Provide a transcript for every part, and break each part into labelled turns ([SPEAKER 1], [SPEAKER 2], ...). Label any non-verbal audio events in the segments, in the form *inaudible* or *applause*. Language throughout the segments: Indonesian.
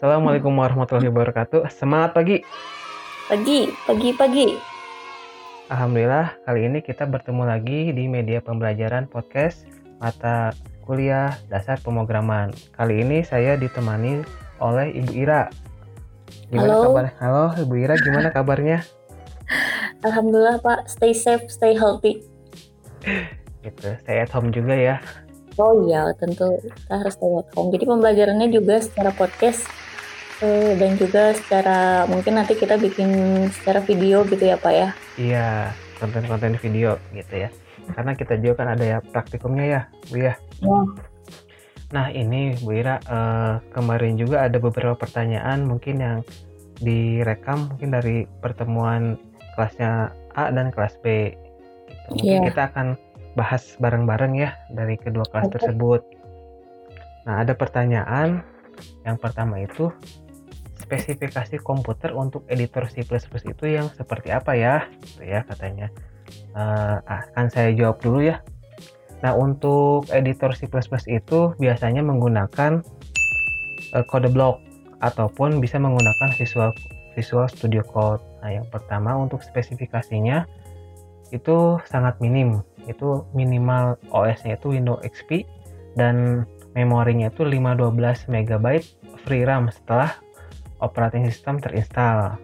[SPEAKER 1] Assalamualaikum warahmatullahi wabarakatuh. Semangat pagi.
[SPEAKER 2] Pagi, pagi, pagi.
[SPEAKER 1] Alhamdulillah, kali ini kita bertemu lagi di media pembelajaran podcast mata kuliah dasar pemrograman. Kali ini saya ditemani oleh Ibu Ira. Gimana
[SPEAKER 2] Halo.
[SPEAKER 1] kabar? Halo, Ibu Ira, gimana *laughs* kabarnya?
[SPEAKER 2] Alhamdulillah Pak, stay safe, stay healthy.
[SPEAKER 1] Gitu, stay at home juga ya.
[SPEAKER 2] Oh iya, tentu kita harus stay at home. Jadi pembelajarannya juga secara podcast eh, dan juga secara mungkin nanti kita bikin secara video gitu ya Pak ya.
[SPEAKER 1] Iya, konten-konten video gitu ya. Karena kita juga kan ada ya praktikumnya ya, Bu ya.
[SPEAKER 2] Ya.
[SPEAKER 1] Nah ini Bu Ira, eh, kemarin juga ada beberapa pertanyaan mungkin yang direkam mungkin dari pertemuan kelasnya A dan kelas B. Gitu. Mungkin
[SPEAKER 2] Iya.
[SPEAKER 1] kita akan bahas bareng-bareng ya dari kedua kelas
[SPEAKER 2] Oke.
[SPEAKER 1] tersebut. Nah ada pertanyaan, yang pertama itu spesifikasi komputer untuk editor C++ itu yang seperti apa ya? Gitu ya katanya. Eh, akan saya jawab dulu ya. Nah, untuk editor C++ itu biasanya menggunakan eh, kode blok ataupun bisa menggunakan Visual Visual Studio Code. Nah, yang pertama untuk spesifikasinya itu sangat minim. Itu minimal OS-nya itu Windows XP dan memorinya itu 512 MB free RAM setelah operating system terinstall.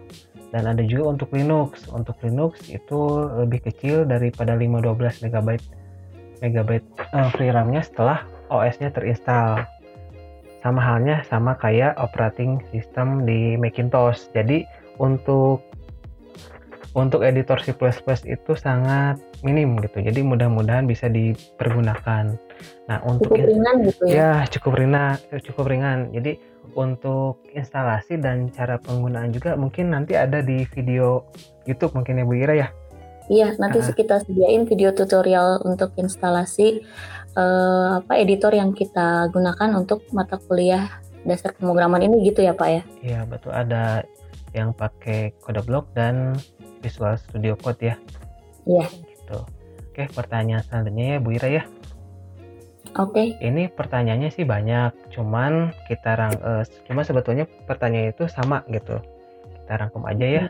[SPEAKER 1] Dan ada juga untuk Linux. Untuk Linux itu lebih kecil daripada 512 MB megabyte eh, free RAM-nya setelah OS-nya terinstall. Sama halnya sama kayak operating system di Macintosh. Jadi untuk untuk editor C++ itu sangat minim gitu. Jadi mudah-mudahan bisa dipergunakan. Nah, untuk
[SPEAKER 2] Cukup ringan gitu ya.
[SPEAKER 1] Ya, cukup ringan, cukup ringan. Jadi untuk instalasi dan cara penggunaan juga mungkin nanti ada di video YouTube mungkin ya Bu Ira ya.
[SPEAKER 2] Iya, nanti
[SPEAKER 1] Ah.
[SPEAKER 2] kita sediain video tutorial untuk instalasi eh, apa editor yang kita gunakan untuk mata kuliah dasar pemrograman ini gitu ya Pak ya.
[SPEAKER 1] Iya, betul ada yang pakai kode blok dan Visual Studio Code ya.
[SPEAKER 2] Iya.
[SPEAKER 1] Gitu. Oke, pertanyaan selanjutnya ya Bu Ira ya.
[SPEAKER 2] Oke,
[SPEAKER 1] Ini pertanyaannya sih banyak, cuman kita rang eh, cuma sebetulnya pertanyaan itu sama gitu. Kita rangkum aja ya.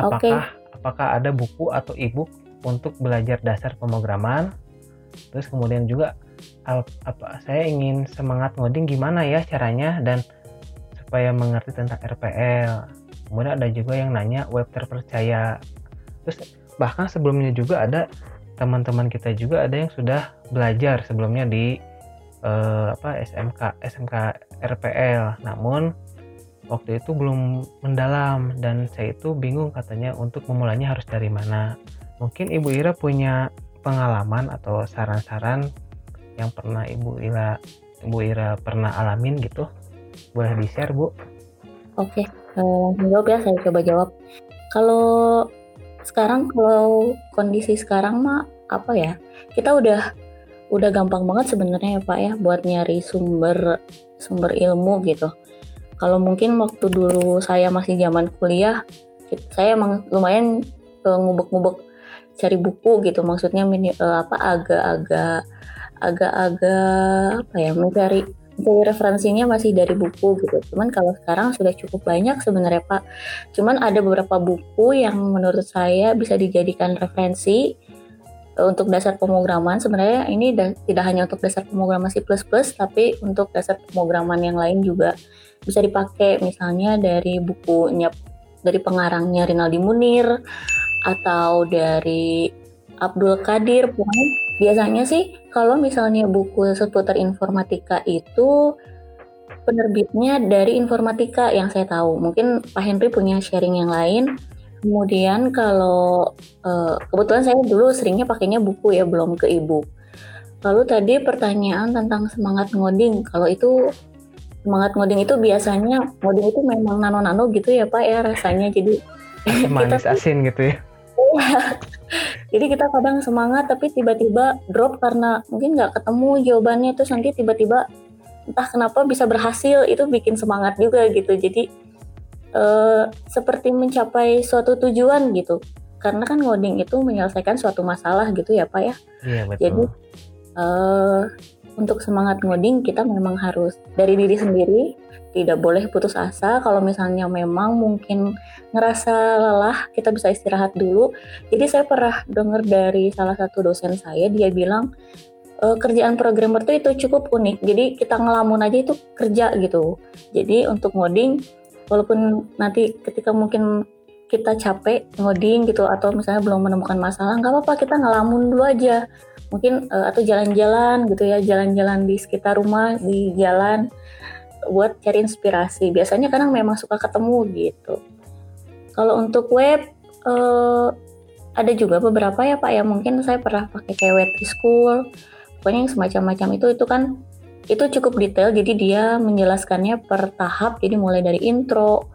[SPEAKER 2] Oke.
[SPEAKER 1] Apakah apakah ada buku atau e-book untuk belajar dasar pemrograman? Terus kemudian juga al- apa saya ingin semangat ngoding gimana ya caranya dan supaya mengerti tentang RPL. Kemudian ada juga yang nanya web terpercaya. Terus bahkan sebelumnya juga ada teman-teman kita juga ada yang sudah belajar sebelumnya di eh, apa SMK SMK RPL. Namun waktu itu belum mendalam dan saya itu bingung katanya untuk memulainya harus dari mana. Mungkin Ibu Ira punya pengalaman atau saran-saran yang pernah Ibu Ira Ibu Ira pernah alamin gitu. Boleh di-share, Bu?
[SPEAKER 2] oke. Langsung jawab ya, saya coba jawab. Kalau sekarang kalau kondisi sekarang mah apa ya? Kita udah udah gampang banget sebenarnya ya Pak ya buat nyari sumber sumber ilmu gitu. Kalau mungkin waktu dulu saya masih zaman kuliah, saya emang lumayan eh, ngubek-ngubek cari buku gitu. Maksudnya mini, eh, apa agak-agak agak-agak apa ya mencari mencari referensinya masih dari buku gitu. Cuman kalau sekarang sudah cukup banyak sebenarnya Pak. Cuman ada beberapa buku yang menurut saya bisa dijadikan referensi eh, untuk dasar pemrograman. Sebenarnya ini da- tidak hanya untuk dasar pemrograman C++, tapi untuk dasar pemrograman yang lain juga bisa dipakai. Misalnya dari bukunya dari pengarangnya Rinaldi Munir atau dari Abdul Qadir. Pokoknya biasanya sih kalau misalnya buku seputar informatika itu penerbitnya dari informatika yang saya tahu. Mungkin Pak Henry punya sharing yang lain. Kemudian kalau eh, kebetulan saya dulu seringnya pakainya buku ya, belum ke e-book. Lalu tadi pertanyaan tentang semangat ngoding. Kalau itu semangat ngoding itu biasanya ngoding itu memang nano-nano gitu ya Pak ya rasanya. Jadi
[SPEAKER 1] manis *laughs* asin gitu ya. *laughs*
[SPEAKER 2] jadi kita kadang semangat tapi tiba-tiba drop karena mungkin nggak ketemu jawabannya terus nanti tiba-tiba entah kenapa bisa berhasil itu bikin semangat juga gitu. Jadi eh, seperti mencapai suatu tujuan gitu. Karena kan ngoding itu menyelesaikan suatu masalah gitu ya pak ya.
[SPEAKER 1] Iya betul.
[SPEAKER 2] Jadi, eh untuk semangat ngoding kita memang harus dari diri sendiri tidak boleh putus asa. Kalau misalnya memang mungkin ngerasa lelah kita bisa istirahat dulu. Jadi saya pernah dengar dari salah satu dosen saya dia bilang e, kerjaan programmer itu itu cukup unik. Jadi kita ngelamun aja itu kerja gitu. Jadi untuk ngoding walaupun nanti ketika mungkin kita capek ngoding gitu atau misalnya belum menemukan masalah nggak apa-apa kita ngelamun dulu aja. Mungkin uh, atau jalan-jalan gitu ya jalan-jalan di sekitar rumah di jalan buat cari inspirasi. Biasanya kadang memang suka ketemu gitu. Kalau untuk web uh, ada juga beberapa ya pak ya. Mungkin saya pernah pakai kayak web school. Pokoknya yang semacam-macam itu itu kan itu cukup detail. Jadi dia menjelaskannya per tahap. Jadi mulai dari intro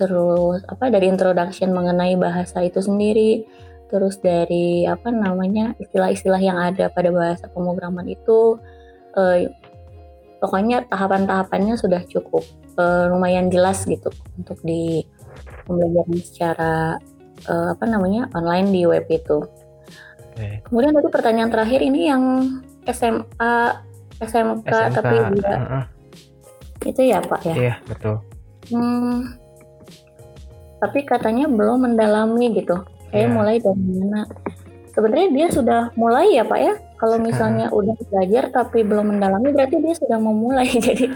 [SPEAKER 2] terus apa dari introduction mengenai bahasa itu sendiri terus dari apa namanya istilah-istilah yang ada pada bahasa pemrograman itu eh, pokoknya tahapan-tahapannya sudah cukup eh, lumayan jelas gitu untuk di pembelajaran secara eh, apa namanya online di web itu. Okay. Kemudian tadi pertanyaan terakhir ini yang SMA SMK, SMK tapi juga uh -uh. itu ya Pak ya.
[SPEAKER 1] Iya betul. Hmm,
[SPEAKER 2] tapi katanya belum mendalami gitu saya yeah. mulai dari mana sebenarnya dia sudah mulai ya pak ya kalau misalnya udah belajar tapi belum mendalami berarti dia sudah memulai. *laughs* Jadi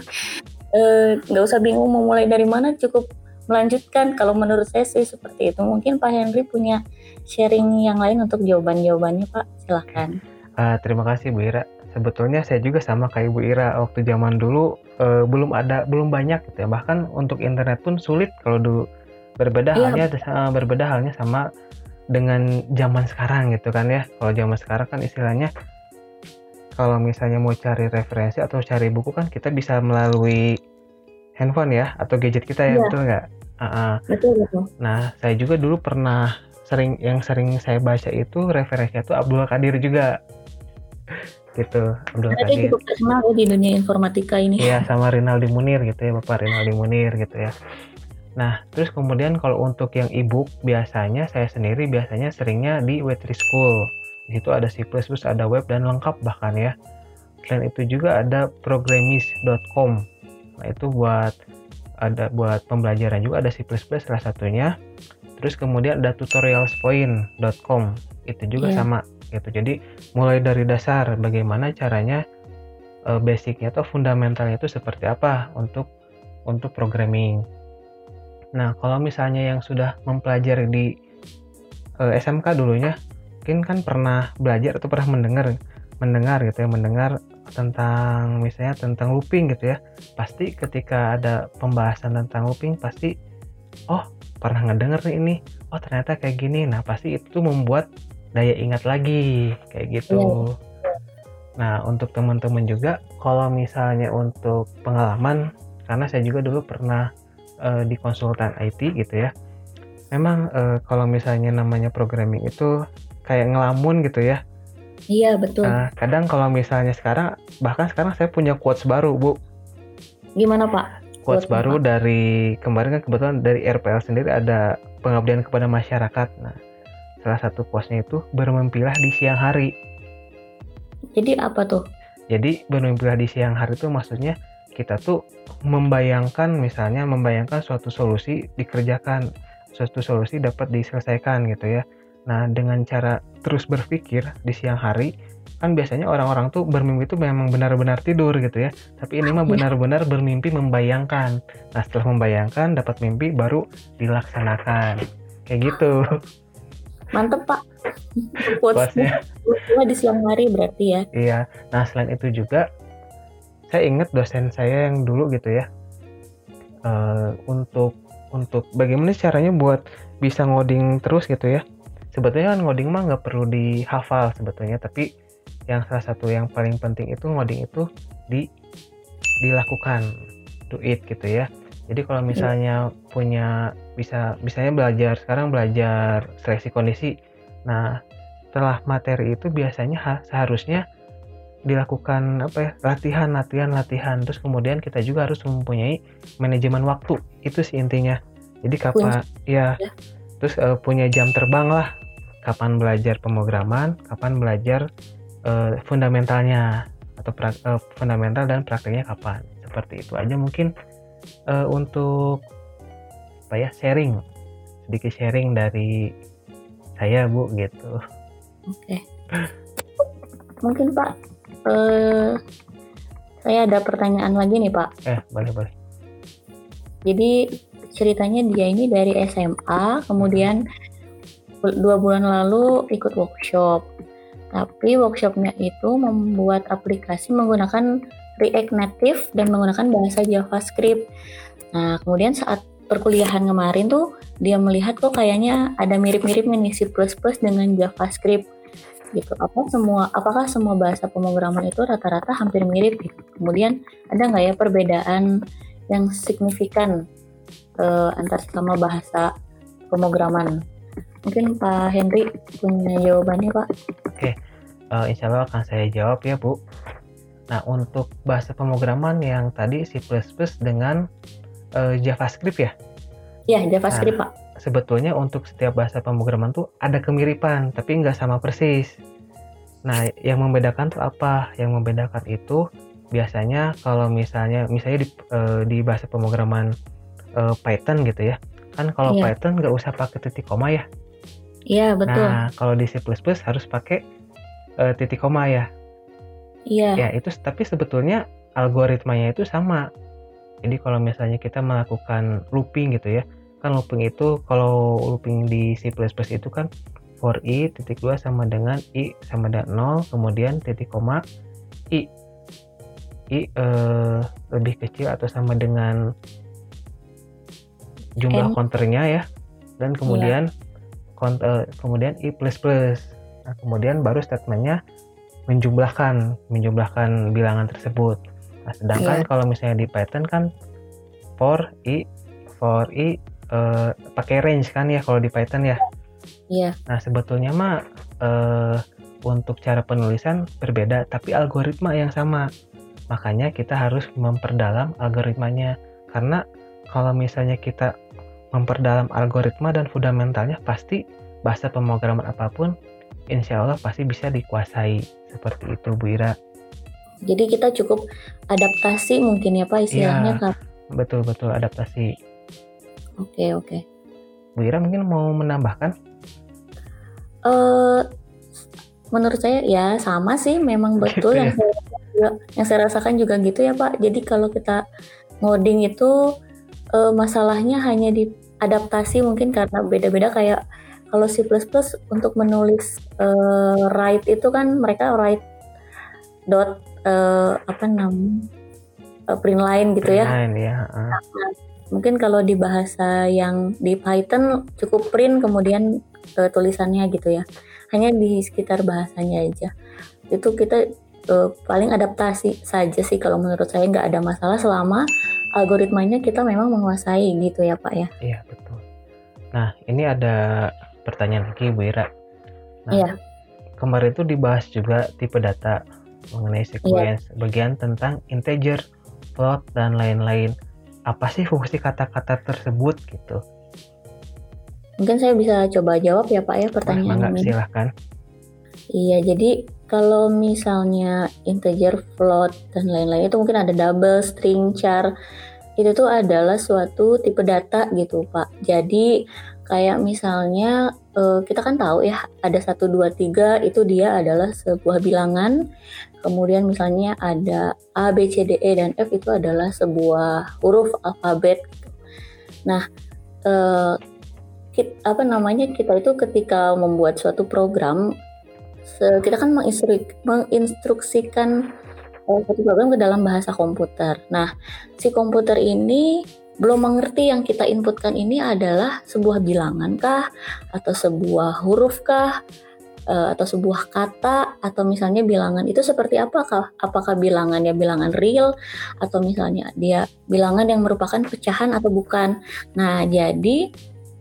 [SPEAKER 2] eh, nggak uh, usah bingung mau mulai dari mana cukup melanjutkan. Kalau menurut saya sih seperti itu. Mungkin Pak Henry punya sharing yang lain untuk jawaban-jawabannya Pak. Silahkan
[SPEAKER 1] uh, terima kasih Bu Ira. Sebetulnya saya juga sama kayak Bu Ira. Waktu zaman dulu uh, belum ada belum banyak gitu ya. Bahkan untuk internet pun sulit kalau dulu. Berbeda iya. halnya uh, berbeda halnya sama dengan zaman sekarang gitu kan ya. Kalau zaman sekarang kan istilahnya kalau misalnya mau cari referensi atau cari buku kan kita bisa melalui handphone ya atau gadget kita ya, ya. betul nggak? Uh -uh. Betul betul. Nah saya juga dulu pernah sering yang sering saya baca itu referensinya itu Abdul Kadir juga gitu
[SPEAKER 2] Abdul Kadir. cukup terkenal ya di dunia informatika ini.
[SPEAKER 1] Iya sama Rinaldi Munir gitu ya Bapak Rinaldi Munir gitu ya. Nah, terus kemudian kalau untuk yang ebook biasanya saya sendiri biasanya seringnya di Wetri School. Di situ ada C++, ada web dan lengkap bahkan ya. Selain itu juga ada programmis.com. Nah, itu buat ada buat pembelajaran juga ada C++ salah satunya. Terus kemudian ada tutorialspoint.com. Itu juga yeah. sama gitu. Jadi mulai dari dasar bagaimana caranya uh, basicnya atau fundamentalnya itu seperti apa untuk untuk programming Nah, kalau misalnya yang sudah mempelajari di eh, SMK dulunya, mungkin kan pernah belajar atau pernah mendengar mendengar gitu ya, mendengar tentang misalnya tentang looping gitu ya. Pasti ketika ada pembahasan tentang looping pasti oh, pernah ngedenger nih ini. Oh, ternyata kayak gini. Nah, pasti itu membuat daya ingat lagi kayak gitu. Yeah. Nah, untuk teman-teman juga kalau misalnya untuk pengalaman karena saya juga dulu pernah uh, di konsultan IT gitu ya memang uh, kalau misalnya namanya programming itu kayak ngelamun gitu ya.
[SPEAKER 2] Iya betul.
[SPEAKER 1] Nah, kadang kalau misalnya sekarang bahkan sekarang saya punya quotes baru bu.
[SPEAKER 2] Gimana pak?
[SPEAKER 1] Quotes, quotes baru apa? dari kemarin kan kebetulan dari RPL sendiri ada pengabdian kepada masyarakat. Nah salah satu quotesnya itu bermimpilah di siang hari.
[SPEAKER 2] Jadi apa tuh?
[SPEAKER 1] Jadi bermimpilah di siang hari itu maksudnya kita tuh membayangkan misalnya membayangkan suatu solusi dikerjakan suatu solusi dapat diselesaikan gitu ya nah dengan cara terus berpikir di siang hari kan biasanya orang-orang tuh bermimpi itu memang benar-benar tidur gitu ya. Tapi ini mah iya. benar-benar bermimpi membayangkan. Nah setelah membayangkan dapat mimpi baru dilaksanakan. Kayak gitu.
[SPEAKER 2] Mantep pak. Quotesnya di siang hari berarti ya.
[SPEAKER 1] Iya. Nah selain itu juga saya ingat dosen saya yang dulu gitu ya uh, untuk untuk bagaimana caranya buat bisa ngoding terus gitu ya sebetulnya kan ngoding mah nggak perlu dihafal sebetulnya tapi yang salah satu yang paling penting itu ngoding itu di dilakukan do it gitu ya. Jadi kalau misalnya punya bisa misalnya belajar sekarang belajar seleksi kondisi nah setelah materi itu biasanya seharusnya dilakukan apa ya latihan latihan latihan. Terus kemudian kita juga harus mempunyai manajemen waktu. Itu sih intinya. Jadi kapan ya, ya. terus uh, punya jam terbang lah kapan belajar pemrograman kapan belajar uh, fundamentalnya atau pra, uh, fundamental dan prakteknya kapan. Seperti itu aja mungkin uh, untuk apa ya sharing. Sedikit sharing dari saya bu gitu.
[SPEAKER 2] Oke. Mungkin pak uh, saya ada pertanyaan lagi nih pak.
[SPEAKER 1] Eh boleh boleh.
[SPEAKER 2] Jadi ceritanya dia ini dari SMA kemudian dua bulan lalu ikut workshop tapi workshopnya itu membuat aplikasi menggunakan React Native dan menggunakan bahasa JavaScript. Nah, kemudian saat perkuliahan kemarin tuh dia melihat kok kayaknya ada mirip-mirip nih C++ dengan JavaScript gitu. Apa semua apakah semua bahasa pemrograman itu rata-rata hampir mirip gitu. Kemudian ada nggak ya perbedaan yang signifikan uh, antar sama bahasa pemrograman? Mungkin Pak Henry punya jawabannya Pak.
[SPEAKER 1] Oke, uh, insya Allah akan saya jawab ya Bu. Nah untuk bahasa pemrograman yang tadi C++ dengan uh, JavaScript ya?
[SPEAKER 2] Iya JavaScript nah, Pak.
[SPEAKER 1] Sebetulnya untuk setiap bahasa pemrograman tuh ada kemiripan, tapi nggak sama persis. Nah yang membedakan tuh apa? Yang membedakan itu biasanya kalau misalnya misalnya di, uh, di bahasa pemrograman uh, Python gitu ya, kan kalau iya. Python nggak usah pakai titik koma ya.
[SPEAKER 2] Iya betul.
[SPEAKER 1] Nah kalau di C++ harus pakai uh, titik koma ya.
[SPEAKER 2] Iya.
[SPEAKER 1] Ya itu tapi sebetulnya algoritmanya itu sama. Jadi kalau misalnya kita melakukan looping gitu ya, kan looping itu kalau looping di C++ itu kan for i titik dua sama dengan i sama dengan 0 kemudian titik koma i i uh, lebih kecil atau sama dengan jumlah counternya ya dan kemudian yeah. Counter, kemudian i plus plus nah kemudian baru statementnya menjumlahkan menjumlahkan bilangan tersebut. Nah, sedangkan yeah. kalau misalnya di Python kan for i for i uh, pakai range kan ya kalau di Python ya.
[SPEAKER 2] Iya. Yeah.
[SPEAKER 1] Nah, sebetulnya mah uh, untuk cara penulisan berbeda tapi algoritma yang sama. Makanya kita harus memperdalam algoritmanya karena kalau misalnya kita memperdalam algoritma dan fundamentalnya pasti bahasa pemrograman apa pun insya Allah pasti bisa dikuasai seperti itu Bu Ira.
[SPEAKER 2] Jadi kita cukup adaptasi mungkin ya Pak istilahnya ya,
[SPEAKER 1] Betul betul adaptasi.
[SPEAKER 2] Oke oke.
[SPEAKER 1] Bu Ira mungkin mau menambahkan?
[SPEAKER 2] Uh, menurut saya ya sama sih memang betul gitu ya? yang saya yang saya rasakan juga gitu ya Pak. Jadi kalau kita ngoding itu uh, masalahnya hanya di adaptasi mungkin karena beda-beda kayak kalau C++ untuk menulis uh, write itu kan mereka write dot uh, apa namanya uh, print line gitu
[SPEAKER 1] print
[SPEAKER 2] ya.
[SPEAKER 1] Line, ya. Uh. Nah,
[SPEAKER 2] mungkin kalau di bahasa yang di Python cukup print kemudian uh, tulisannya gitu ya. Hanya di sekitar bahasanya aja. Itu kita uh, paling adaptasi saja sih kalau menurut saya nggak ada masalah selama algoritmanya kita memang menguasai gitu ya Pak ya.
[SPEAKER 1] Iya betul. Nah ini ada pertanyaan lagi Bu Ira. Nah, iya. Kemarin itu dibahas juga tipe data mengenai sequence, iya. bagian tentang integer, float dan lain-lain. Apa sih fungsi kata-kata tersebut gitu?
[SPEAKER 2] Mungkin saya bisa coba jawab ya Pak ya pertanyaan
[SPEAKER 1] ini. Silahkan.
[SPEAKER 2] Iya, jadi kalau misalnya integer, float dan lain-lain itu mungkin ada double, string, char. Itu tuh adalah suatu tipe data gitu, Pak. Jadi Kayak misalnya uh, kita kan tahu ya ada satu dua tiga itu dia adalah sebuah bilangan. Kemudian misalnya ada A, B, C, D, E dan F itu adalah sebuah huruf alfabet. Nah, uh, kita, apa namanya kita itu ketika membuat suatu program kita kan menginstruk, menginstruksikan uh, suatu program ke dalam bahasa komputer. Nah, si komputer ini belum mengerti yang kita inputkan ini adalah sebuah bilangan kah atau sebuah huruf kah eh, atau sebuah kata atau misalnya bilangan itu seperti apakah apakah bilangannya bilangan real atau misalnya dia bilangan yang merupakan pecahan atau bukan nah jadi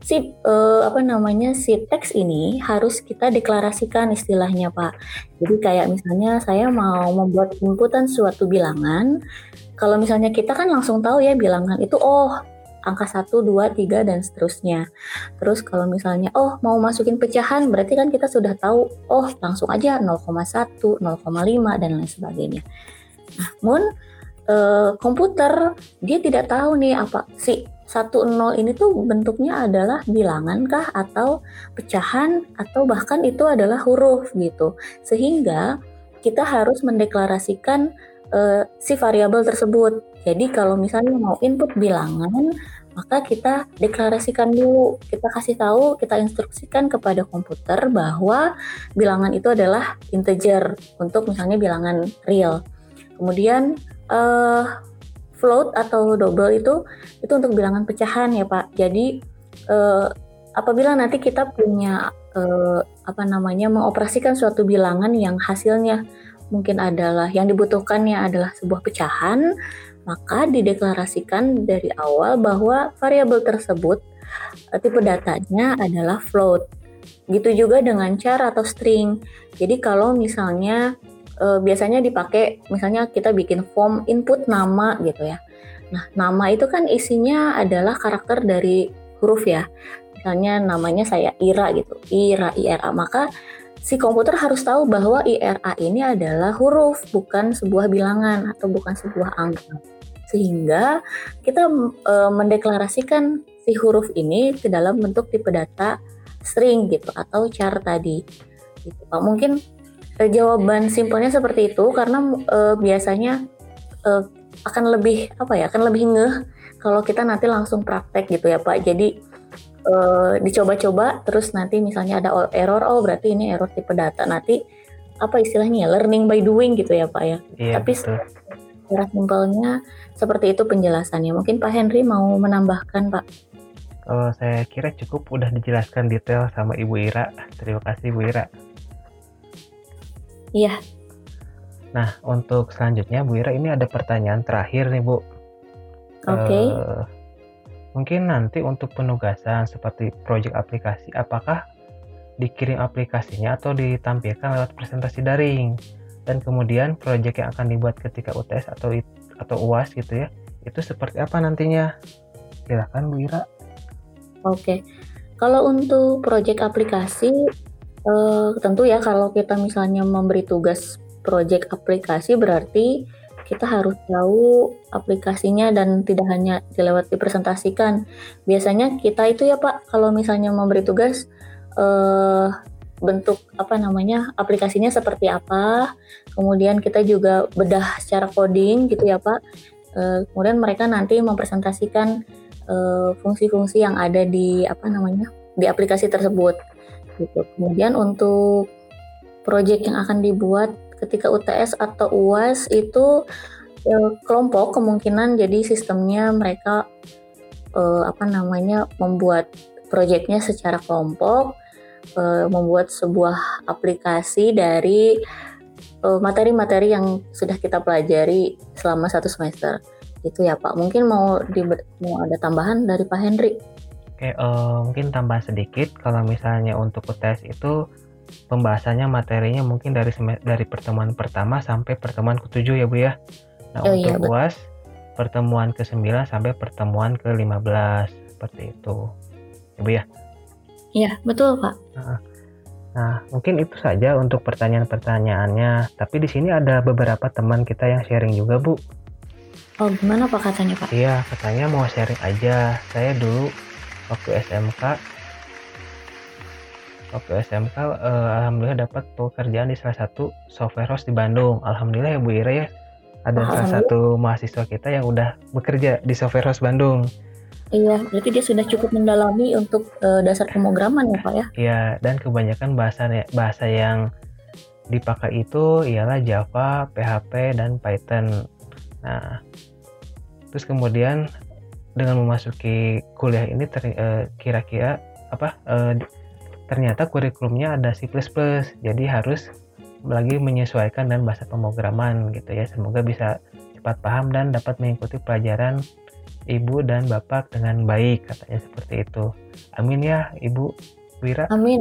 [SPEAKER 2] si uh, apa namanya si teks ini harus kita deklarasikan istilahnya Pak. Jadi kayak misalnya saya mau membuat inputan suatu bilangan, kalau misalnya kita kan langsung tahu ya bilangan itu oh angka 1, 2, 3 dan seterusnya. Terus kalau misalnya oh mau masukin pecahan berarti kan kita sudah tahu oh langsung aja 0,1, 0,5 dan lain sebagainya. Namun eh, komputer dia tidak tahu nih apa si 10 ini tuh bentuknya adalah bilangan kah atau pecahan atau bahkan itu adalah huruf gitu. Sehingga kita harus mendeklarasikan uh, si variabel tersebut. Jadi kalau misalnya mau input bilangan, maka kita deklarasikan dulu, kita kasih tahu, kita instruksikan kepada komputer bahwa bilangan itu adalah integer untuk misalnya bilangan real. Kemudian uh, float atau double itu itu untuk bilangan pecahan ya Pak. Jadi uh, apabila nanti kita punya uh, apa namanya mengoperasikan suatu bilangan yang hasilnya mungkin adalah yang dibutuhkannya adalah sebuah pecahan, maka dideklarasikan dari awal bahwa variabel tersebut uh, tipe datanya adalah float. Gitu juga dengan char atau string. Jadi kalau misalnya uh, biasanya dipakai misalnya kita bikin form input nama gitu ya. Nah, nama itu kan isinya adalah karakter dari huruf ya. Misalnya namanya saya Ira gitu. Ira IRA. Maka si komputer harus tahu bahwa IRA ini adalah huruf bukan sebuah bilangan atau bukan sebuah angka. Sehingga kita e, mendeklarasikan si huruf ini ke dalam bentuk tipe data string gitu atau char tadi. Gitu. Mungkin e, jawaban simpelnya seperti itu karena e, biasanya e, akan lebih apa ya akan lebih ngeh kalau kita nanti langsung praktek gitu ya Pak. Jadi e, dicoba-coba terus nanti misalnya ada error oh berarti ini error tipe data. Nanti apa istilahnya ya learning by doing gitu ya Pak ya.
[SPEAKER 1] Iya,
[SPEAKER 2] tapi secara simpelnya seperti itu penjelasannya. Mungkin Pak Henry mau menambahkan Pak?
[SPEAKER 1] Kalau saya kira cukup udah dijelaskan detail sama Ibu Ira. Terima kasih Ibu Ira
[SPEAKER 2] Iya.
[SPEAKER 1] Nah, untuk selanjutnya Bu Ira ini ada pertanyaan terakhir nih Bu.
[SPEAKER 2] Oke. Okay. Uh,
[SPEAKER 1] eh, mungkin nanti untuk penugasan seperti proyek aplikasi, apakah dikirim aplikasinya atau ditampilkan lewat presentasi daring? Dan kemudian proyek yang akan dibuat ketika UTS atau atau UAS gitu ya, itu seperti apa nantinya? Silakan Bu Ira.
[SPEAKER 2] Oke. Okay. Kalau untuk proyek aplikasi Uh, tentu ya kalau kita misalnya memberi tugas proyek aplikasi berarti kita harus tahu aplikasinya dan tidak hanya dilewat dipresentasikan. Biasanya kita itu ya Pak, kalau misalnya memberi tugas uh, bentuk apa namanya aplikasinya seperti apa, kemudian kita juga bedah secara coding gitu ya Pak. Uh, kemudian mereka nanti mempresentasikan fungsi-fungsi uh, yang ada di apa namanya di aplikasi tersebut gitu. Kemudian untuk proyek yang akan dibuat ketika UTS atau UAS itu ya, kelompok kemungkinan jadi sistemnya mereka eh, apa namanya membuat proyeknya secara kelompok, eh, membuat sebuah aplikasi dari eh, materi-materi eh, yang sudah kita pelajari selama satu semester. Itu ya Pak. Mungkin mau di, mau ada tambahan dari Pak Henry.
[SPEAKER 1] Oke, uh, mungkin tambah sedikit kalau misalnya untuk UTS itu pembahasannya materinya mungkin dari dari pertemuan pertama sampai pertemuan ke-7 ya Bu ya. Nah, oh, untuk iya, UAS pertemuan ke-9 sampai pertemuan ke-15 seperti itu. Ya Bu ya.
[SPEAKER 2] Iya, betul, Pak.
[SPEAKER 1] Nah, nah, mungkin itu saja untuk pertanyaan-pertanyaannya. Tapi di sini ada beberapa teman kita yang sharing juga, Bu.
[SPEAKER 2] Oh, gimana Pak katanya, Pak?
[SPEAKER 1] Iya, katanya mau sharing aja. Saya dulu waktu SMK waktu SMK eh, alhamdulillah dapat pekerjaan di salah satu software house di Bandung alhamdulillah ya Bu Ira ya ada salah satu mahasiswa kita yang udah bekerja di software house Bandung
[SPEAKER 2] Iya, berarti dia sudah cukup mendalami untuk uh, dasar pemrograman ya Pak ya?
[SPEAKER 1] Iya, dan kebanyakan bahasa bahasa yang dipakai itu ialah Java, PHP, dan Python. Nah, terus kemudian dengan memasuki kuliah ini eh, kira-kira apa uh, ternyata kurikulumnya ada C++ jadi harus lagi menyesuaikan dan bahasa pemrograman gitu ya. Semoga bisa cepat paham dan dapat mengikuti pelajaran ibu dan bapak dengan baik katanya seperti itu. Amin ya ibu Wira.
[SPEAKER 2] Amin.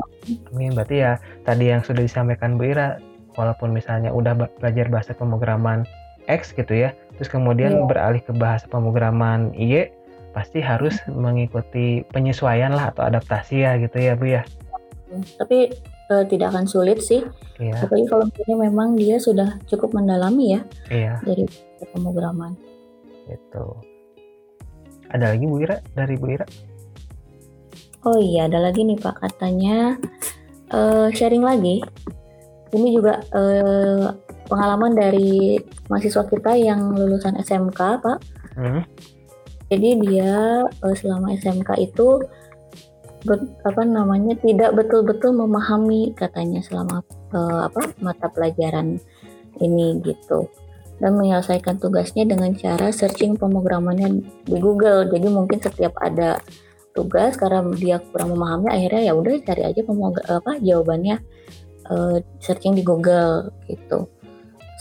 [SPEAKER 1] Amin berarti ya tadi yang sudah disampaikan Bu Ira walaupun misalnya udah belajar bahasa pemrograman X gitu ya terus kemudian yeah. beralih ke bahasa pemrograman Y pasti harus mengikuti penyesuaian lah atau adaptasi ya gitu ya Bu ya.
[SPEAKER 2] Tapi uh, tidak akan sulit sih.
[SPEAKER 1] Iya.
[SPEAKER 2] Apalagi kalau misalnya memang dia sudah cukup mendalami ya
[SPEAKER 1] Iya,
[SPEAKER 2] dari pemrograman.
[SPEAKER 1] gitu. Ada lagi Bu Ira dari Bu Ira?
[SPEAKER 2] Oh iya, ada lagi nih Pak katanya eh, sharing lagi. Ini juga eh, pengalaman dari mahasiswa kita yang lulusan SMK Pak.
[SPEAKER 1] Hmm,
[SPEAKER 2] Jadi dia eh, selama SMK itu ber- apa namanya tidak betul-betul memahami katanya selama eh, apa mata pelajaran ini gitu dan menyelesaikan tugasnya dengan cara searching pemrogramannya di Google. Jadi mungkin setiap ada tugas karena dia kurang memahami akhirnya ya udah cari aja apa jawabannya eh, searching di Google gitu.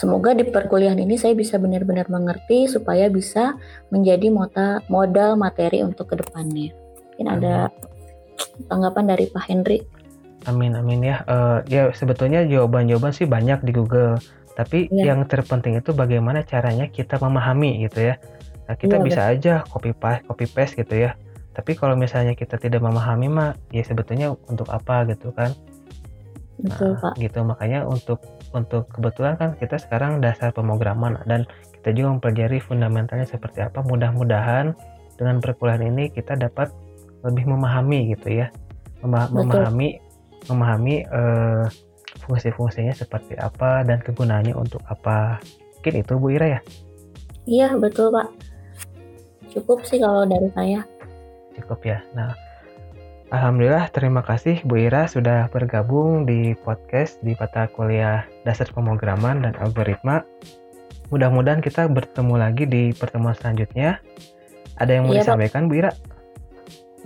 [SPEAKER 2] Semoga di perkuliahan ini saya bisa benar-benar mengerti supaya bisa menjadi mota, modal materi untuk ke depannya. Mungkin ada tanggapan dari Pak Henry.
[SPEAKER 1] amin amin ya. Eh, ya sebetulnya jawaban-jawaban sih banyak di Google, tapi
[SPEAKER 2] Iya.
[SPEAKER 1] yang terpenting itu bagaimana caranya kita memahami gitu ya. Nah, kita
[SPEAKER 2] Iya,
[SPEAKER 1] bisa aja copy paste copy paste gitu ya. Tapi kalau misalnya kita tidak memahami mah ya sebetulnya untuk apa gitu kan.
[SPEAKER 2] Betul
[SPEAKER 1] Nah,
[SPEAKER 2] Pak.
[SPEAKER 1] gitu makanya untuk untuk kebetulan kan kita sekarang dasar pemrograman dan kita juga mempelajari fundamentalnya seperti apa. Mudah-mudahan dengan perkuliahan ini kita dapat lebih memahami gitu ya, Mema-
[SPEAKER 2] Betul.
[SPEAKER 1] memahami memahami eh, fungsi-fungsinya seperti apa dan kegunaannya untuk apa. Mungkin itu Bu Ira ya.
[SPEAKER 2] Iya betul Pak. Cukup sih kalau dari saya.
[SPEAKER 1] Cukup ya. Nah, Alhamdulillah terima kasih Bu Ira sudah bergabung di podcast di mata kuliah dasar pemrograman dan algoritma. Mudah-mudahan kita bertemu lagi di pertemuan selanjutnya. Ada yang mau
[SPEAKER 2] Iya, Pak.
[SPEAKER 1] disampaikan Bu Ira?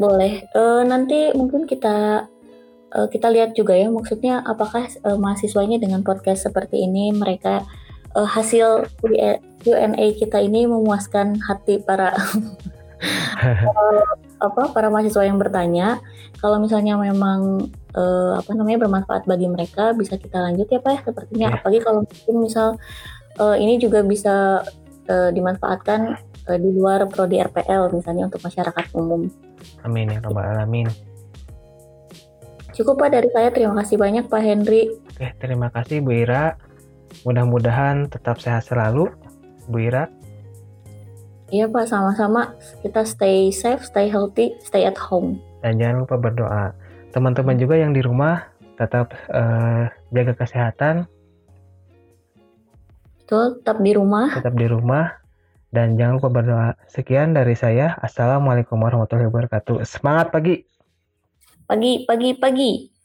[SPEAKER 2] Boleh. Eh, nanti mungkin kita eh, kita lihat juga ya maksudnya apakah eh, mahasiswanya dengan podcast seperti ini mereka eh, hasil Q&A kita ini memuaskan hati para *laughs* apa para mahasiswa yang bertanya. Kalau misalnya memang eh, apa namanya bermanfaat bagi mereka bisa kita lanjut ya Pak ya sepertinya
[SPEAKER 1] Iya.
[SPEAKER 2] apalagi kalau mungkin misal eh, ini juga bisa eh, dimanfaatkan eh, di luar prodi RPL misalnya untuk masyarakat umum.
[SPEAKER 1] Amin ya robbal alamin.
[SPEAKER 2] Cukup Pak dari saya. Terima kasih banyak Pak Henry.
[SPEAKER 1] Oke, terima kasih Bu Ira. Mudah-mudahan tetap sehat selalu Bu Ira.
[SPEAKER 2] Iya Pak, sama-sama. Kita stay safe, stay healthy, stay at home.
[SPEAKER 1] Dan jangan lupa berdoa. Teman-teman juga yang di rumah tetap eh, jaga kesehatan,
[SPEAKER 2] Betul, tetap di rumah.
[SPEAKER 1] tetap di rumah dan jangan lupa berdoa. Sekian dari saya. Assalamualaikum warahmatullahi wabarakatuh. Semangat pagi.
[SPEAKER 2] Pagi, pagi, pagi.